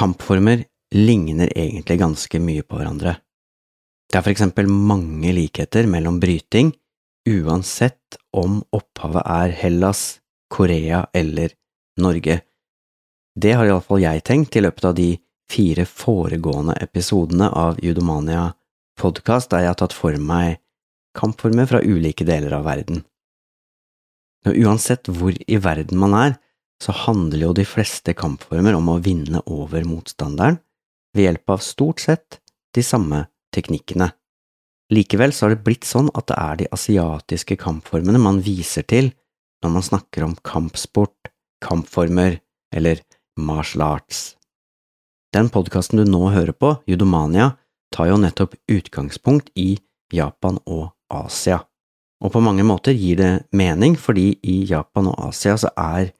Kampformer ligner egentlig ganske mye på hverandre. Det er for eksempel mange likheter mellom bryting, uansett om opphavet er Hellas, Korea eller Norge. Det har iallfall jeg tenkt i løpet av de fire foregående episodene av Judomania podkast der jeg har tatt for meg kampformer fra ulike deler av verden. Og uansett hvor i verden man er, så handler jo de fleste kampformer om å vinne over motstanderen ved hjelp av stort sett de samme teknikkene. Likevel så har det blitt sånn at det er de asiatiske kampformene man viser til når man snakker om kampsport, kampformer eller martial arts. Den podkasten du nå hører på, Judomania, tar jo nettopp utgangspunkt i Japan og Asia. Og på mange måter gir det mening, fordi i Japan og Asia så er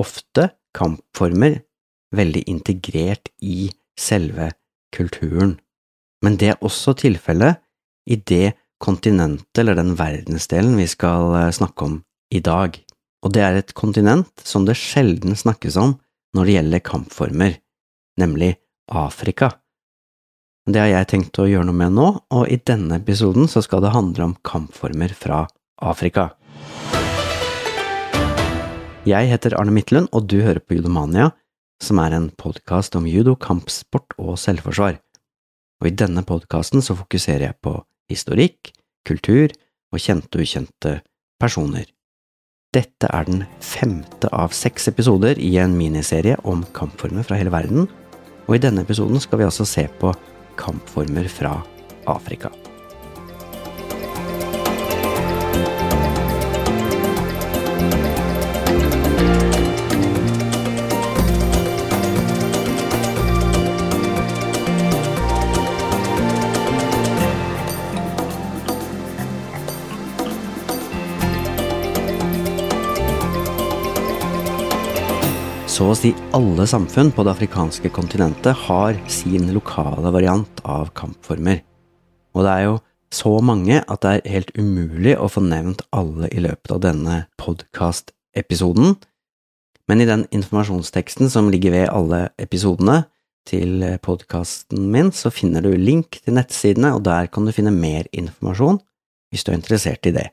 ofte kampformer veldig integrert i selve kulturen. Men det er også tilfellet i det kontinentet eller den verdensdelen vi skal eh, snakke om i dag. Og det er et kontinent som det sjelden snakkes om når det gjelder kampformer, nemlig Afrika. Det har jeg tenkt å gjøre noe med nå, og i denne episoden så skal det handle om kampformer fra Afrika. Jeg heter Arne Midtlund, og du hører på Judomania, som er en podkast om judo, kampsport og selvforsvar. Og i denne podkasten så fokuserer jeg på historikk, kultur og kjente og ukjente personer. Dette er den femte av seks episoder i en miniserie om kampformer fra hele verden, og i denne episoden skal vi altså se på kampformer fra Afrika. Si alle samfunn på det afrikanske kontinentet har sin lokale variant av kampformer, og det er jo så mange at det er helt umulig å få nevnt alle i løpet av denne podkast-episoden, men i den informasjonsteksten som ligger ved alle episodene til podkasten min, så finner du link til nettsidene, og der kan du finne mer informasjon hvis du er interessert i det.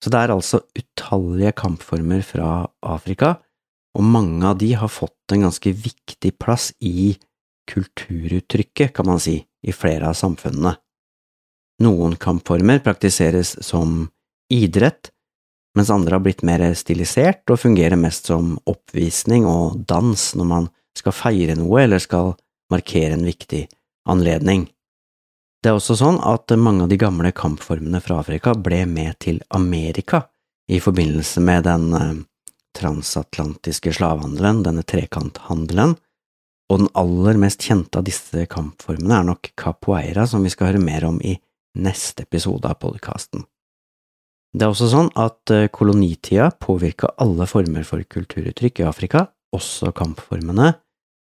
Så det er altså utallige kampformer fra Afrika, og mange av de har fått en ganske viktig plass i kulturuttrykket, kan man si, i flere av samfunnene. Noen kampformer praktiseres som idrett, mens andre har blitt mer stilisert og fungerer mest som oppvisning og dans når man skal feire noe eller skal markere en viktig anledning. Det er også sånn at mange av de gamle kampformene fra Afrika ble med til Amerika i forbindelse med den eh, transatlantiske slavehandelen, denne trekanthandelen, og den aller mest kjente av disse kampformene er nok capoeira, som vi skal høre mer om i neste episode av podkasten. Det er også sånn at eh, kolonitida påvirka alle former for kulturuttrykk i Afrika, også kampformene,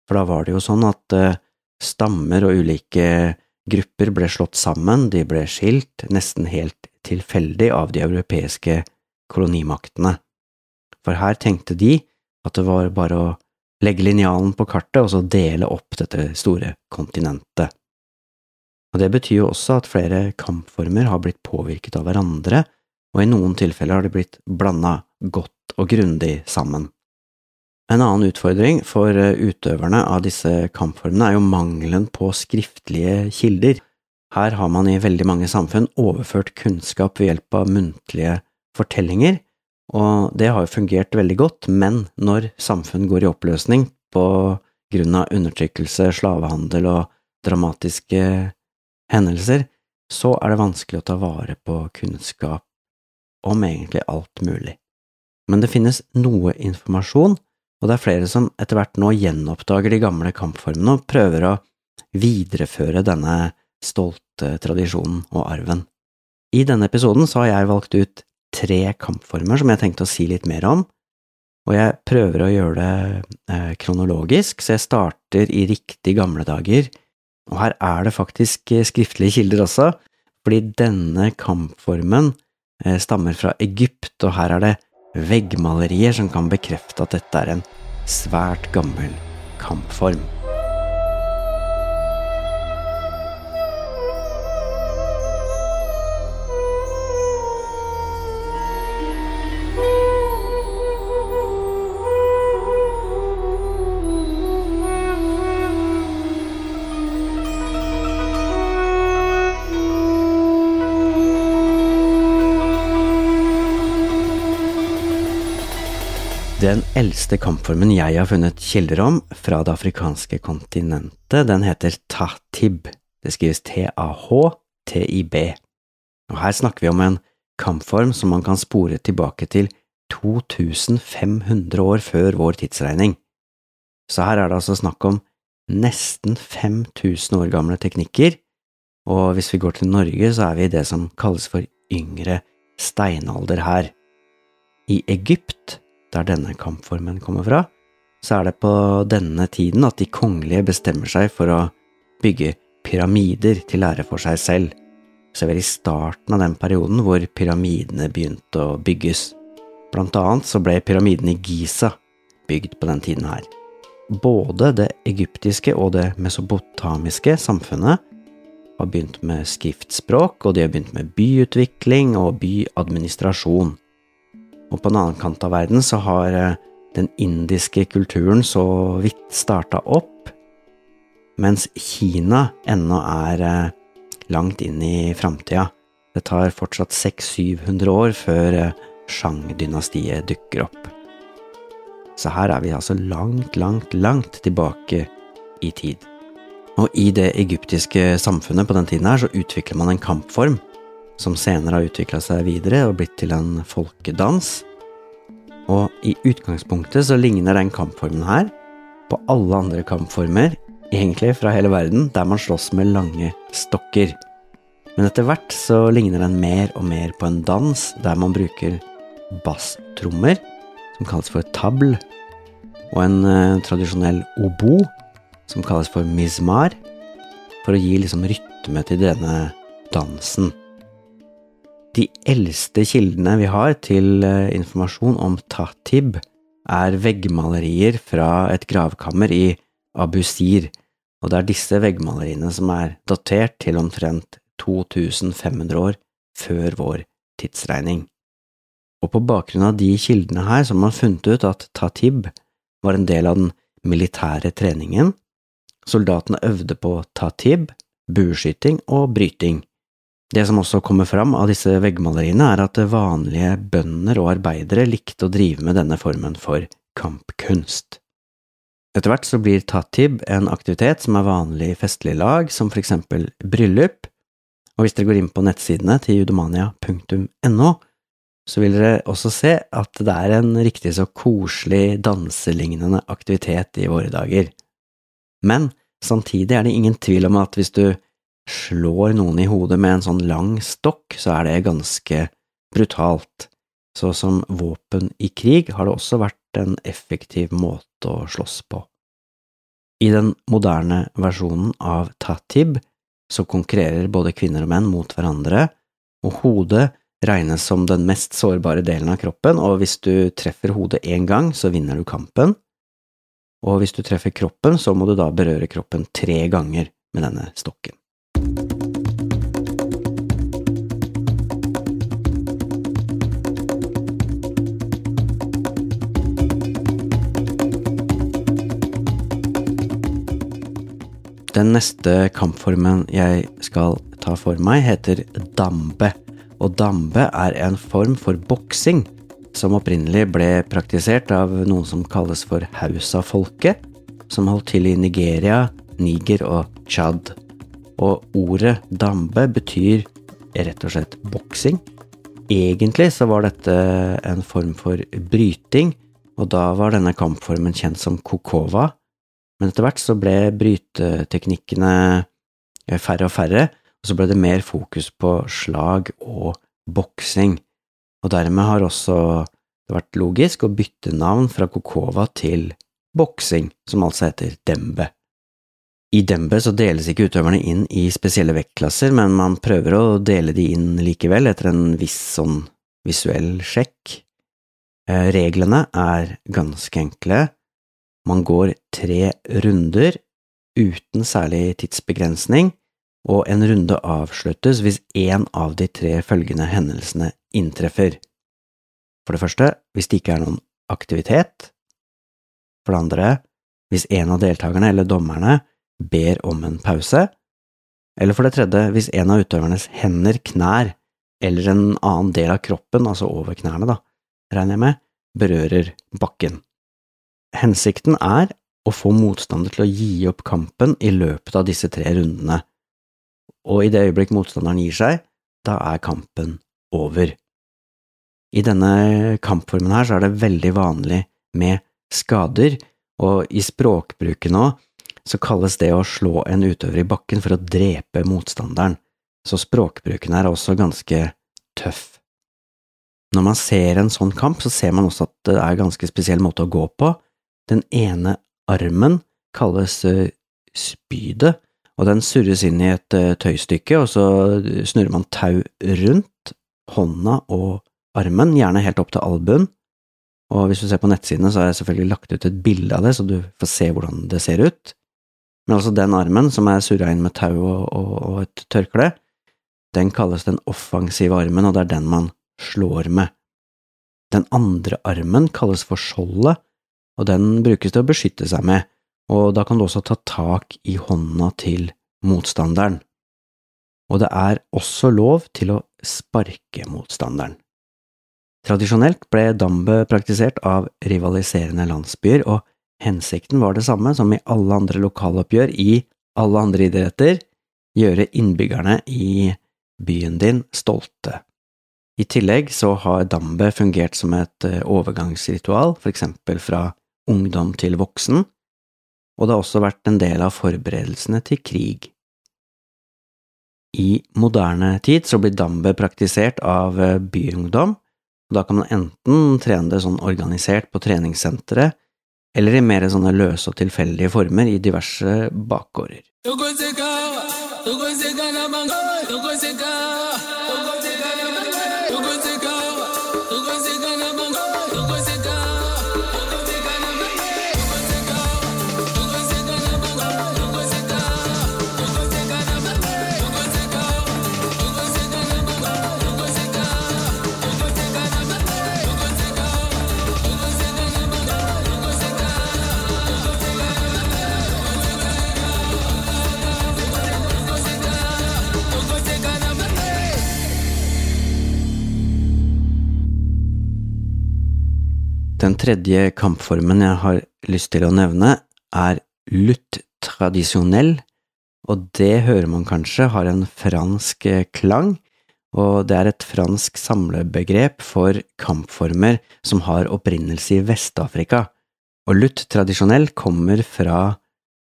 for da var det jo sånn at eh, stammer og ulike grupper ble slått sammen, de ble skilt, nesten helt tilfeldig av de europeiske kolonimaktene for her tenkte de at det var bare å legge linjalen på kartet og så dele opp dette store kontinentet. Og Det betyr jo også at flere kampformer har blitt påvirket av hverandre, og i noen tilfeller har de blitt blanda godt og grundig sammen. En annen utfordring for utøverne av disse kampformene er jo mangelen på skriftlige kilder. Her har man i veldig mange samfunn overført kunnskap ved hjelp av muntlige fortellinger, og det har jo fungert veldig godt, men når samfunn går i oppløsning på grunn av undertrykkelse, slavehandel og dramatiske hendelser, så er det vanskelig å ta vare på kunnskap om egentlig alt mulig. Men det finnes noe informasjon, og det er flere som etter hvert nå gjenoppdager de gamle kampformene og prøver å videreføre denne stolte tradisjonen og arven. I denne episoden så har jeg valgt ut tre kampformer som jeg tenkte å si litt mer om, og jeg prøver å gjøre det eh, kronologisk, så jeg starter i riktig gamle dager, og her er det faktisk eh, skriftlige kilder også, fordi denne kampformen eh, stammer fra Egypt, og her er det veggmalerier som kan bekrefte at dette er en svært gammel kampform. Den eldste kampformen jeg har funnet kilder om fra det afrikanske kontinentet, den heter tahtib. Det skrives T-A-H-T-I-B. Og her snakker vi om en kampform som man kan spore tilbake til 2500 år før vår tidsregning. Så her er det altså snakk om nesten 5000 år gamle teknikker, og hvis vi går til Norge, så er vi i det som kalles for yngre steinalder her. I Egypt der denne kampformen kommer fra, så er det på denne tiden at de kongelige bestemmer seg for å bygge pyramider til ære for seg selv. Så er i starten av den perioden hvor pyramidene begynte å bygges. Blant annet så ble pyramiden i Giza bygd på den tiden her. Både det egyptiske og det mesopotamiske samfunnet har begynt med skriftspråk, og de har begynt med byutvikling og byadministrasjon. Og på en annen kant av verden så har eh, den indiske kulturen så vidt starta opp, mens Kina ennå er eh, langt inn i framtida. Det tar fortsatt 600-700 år før eh, Shang-dynastiet dukker opp. Så her er vi altså langt, langt, langt tilbake i tid. Og i det egyptiske samfunnet på den tiden her så utvikler man en kampform som senere har utvikla seg videre og blitt til en folkedans. Og i utgangspunktet så ligner den kampformen her på alle andre kampformer, egentlig fra hele verden, der man slåss med lange stokker. Men etter hvert så ligner den mer og mer på en dans der man bruker basstrommer, som kalles for tabl, og en eh, tradisjonell obo, som kalles for mizmar, for å gi liksom rytme til denne dansen. De eldste kildene vi har til eh, informasjon om Tatib, er veggmalerier fra et gravkammer i Abu Sir, og det er disse veggmaleriene som er datert til omtrent 2500 år før vår tidsregning. Og på bakgrunn av de kildene her så har man funnet ut at Tatib var en del av den militære treningen. Soldatene øvde på Tatib, bueskyting og bryting. Det som også kommer fram av disse veggmaleriene, er at vanlige bønder og arbeidere likte å drive med denne formen for kampkunst. Etter hvert så blir tatib en aktivitet som er vanlig i festlige lag, som for eksempel bryllup, og hvis dere går inn på nettsidene til judomania.no, så vil dere også se at det er en riktig så koselig, danselignende aktivitet i våre dager. Men samtidig er det ingen tvil om at hvis du slår noen i hodet med en sånn lang stokk, så er det ganske brutalt. Så som våpen i krig har det også vært en effektiv måte å slåss på. I den moderne versjonen av Tatib så konkurrerer både kvinner og menn mot hverandre, og hodet regnes som den mest sårbare delen av kroppen, og hvis du treffer hodet én gang, så vinner du kampen, og hvis du treffer kroppen, så må du da berøre kroppen tre ganger med denne stokken. Den neste kampformen jeg skal ta for meg, heter dambe. Og dambe er en form for boksing som opprinnelig ble praktisert av noen som kalles for Hausa-folket, som holdt til i Nigeria, Niger og Tsjad. Og ordet dambe betyr rett og slett boksing. Egentlig så var dette en form for bryting, og da var denne kampformen kjent som kokova, men etter hvert så ble bryteteknikkene eh, færre og færre, og så ble det mer fokus på slag og boksing, og dermed har også det vært logisk å bytte navn fra kokova til boksing, som altså heter dembe. I dembe så deles ikke utøverne inn i spesielle vektklasser, men man prøver å dele de inn likevel etter en viss sånn visuell sjekk. Eh, reglene er ganske enkle. Man går tre runder uten særlig tidsbegrensning, og en runde avsluttes hvis én av de tre følgende hendelsene inntreffer. For det første, hvis det ikke er noen aktivitet. For det andre, hvis en av deltakerne eller dommerne ber om en pause, eller for det tredje, hvis en av utøvernes hender, knær eller en annen del av kroppen, altså over knærne, da, regner jeg med, berører bakken. Hensikten er å få motstander til å gi opp kampen i løpet av disse tre rundene, og i det øyeblikk motstanderen gir seg, da er kampen over. I denne kampformen her så er det veldig vanlig med skader, og i språkbruket nå så kalles det å slå en utøver i bakken for å drepe motstanderen, så språkbruken er også ganske tøff. Når man ser en sånn kamp, så ser man også at det er en ganske spesiell måte å gå på. Den ene armen kalles eh, spydet, og den surres inn i et eh, tøystykke, og så snurrer man tau rundt hånda og armen, gjerne helt opp til albuen. Og hvis du ser på nettsidene, så har jeg selvfølgelig lagt ut et bilde av det, så du får se hvordan det ser ut. Men altså den armen, som er surra inn med tau og, og, og et tørkle, den kalles den offensive armen, og det er den man slår med. Den andre armen kalles for skjoldet, og den brukes til å beskytte seg med, og da kan du også ta tak i hånda til motstanderen. Og det er også lov til å sparke motstanderen. Tradisjonelt ble dambe praktisert av rivaliserende landsbyer, og hensikten var det samme som i alle andre lokaloppgjør i alle andre idretter – gjøre innbyggerne i byen din stolte. I tillegg så har dambe fungert som et eh, overgangsritual, for eksempel fra ungdom til voksen, og det har også vært en del av forberedelsene til krig. I moderne tid så blir dambe praktisert av eh, byungdom, og da kan man enten trene det sånn organisert på treningssentre, eller i mer sånne løse og tilfeldige former i diverse bakgårder. Tredje kampformen jeg har lyst til å nevne, er lutt tradisjonell, og det hører man kanskje har en fransk klang, og det er et fransk samlebegrep for kampformer som har opprinnelse i Vest-Afrika, og lutt tradisjonell kommer fra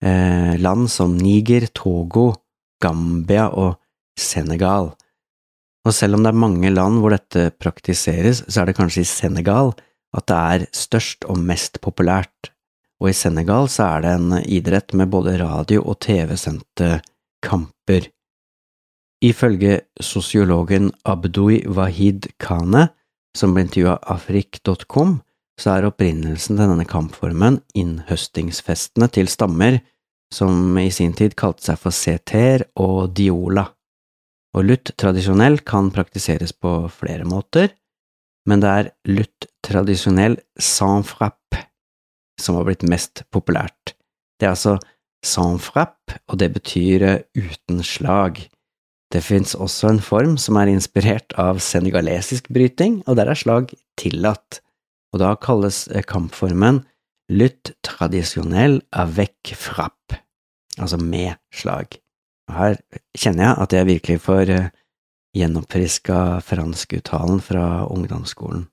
eh, land som Niger, Togo, Gambia og Senegal. Og selv om det er mange land hvor dette praktiseres, så er det kanskje i Senegal at det er størst og mest populært, og i Senegal så er det en idrett med både radio- og TV-sendte kamper. Ifølge sosiologen Abdui Wahid Kane, som ble intervjua av afrik.com, så er opprinnelsen til denne kampformen innhøstingsfestene til stammer som i sin tid kalte seg for seter og diola, og lutt tradisjonell kan praktiseres på flere måter, men det er lutt tradisjonell sans frappe som har blitt mest populært. Det er altså sans frappe, og det betyr eh, uten slag. Det fins også en form som er inspirert av senegalesisk bryting, og der er slag tillatt, og da kalles eh, kampformen lutte tradisjonell avec frappe, altså med slag. Her kjenner jeg at jeg virkelig får eh, gjenoppfriska franskuttalen fra ungdomsskolen.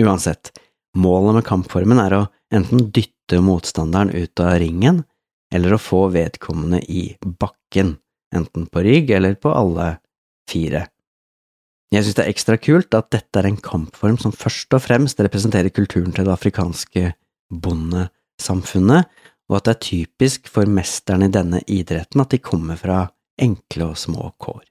Uansett, målet med kampformen er å enten dytte motstanderen ut av ringen, eller å få vedkommende i bakken, enten på rygg eller på alle fire. Jeg synes det er ekstra kult at dette er en kampform som først og fremst representerer kulturen til det afrikanske bondesamfunnet, og at det er typisk for mesterne i denne idretten at de kommer fra enkle og små kår.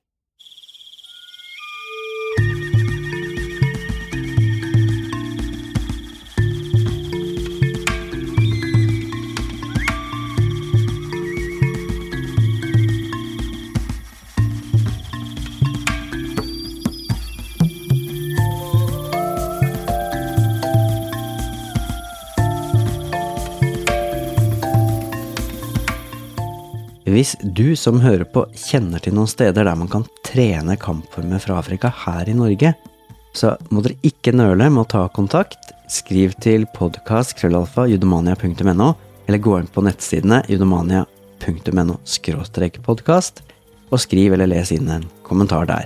Hvis du som hører på kjenner til noen steder der man kan trene kampformer fra Afrika her i Norge, Så må dere ikke nøle med å ta kontakt. Skriv til podkast.judomania.no, eller gå inn på nettsidene judomania.no podkast, og skriv eller les inn en kommentar der.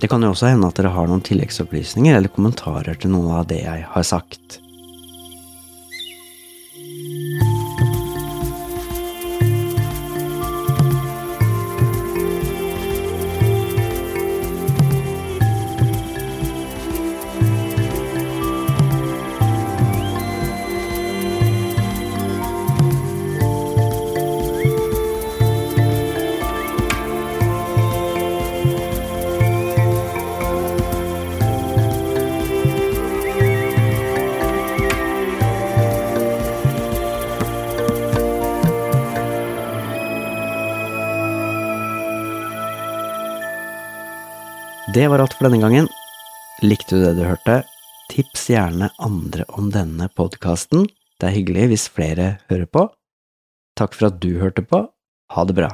Det kan jo også hende at dere har noen tilleggsopplysninger eller kommentarer til noe av det jeg har sagt. Det var alt for denne gangen. Likte du det du hørte? Tips gjerne andre om denne podkasten. Det er hyggelig hvis flere hører på. Takk for at du hørte på. Ha det bra.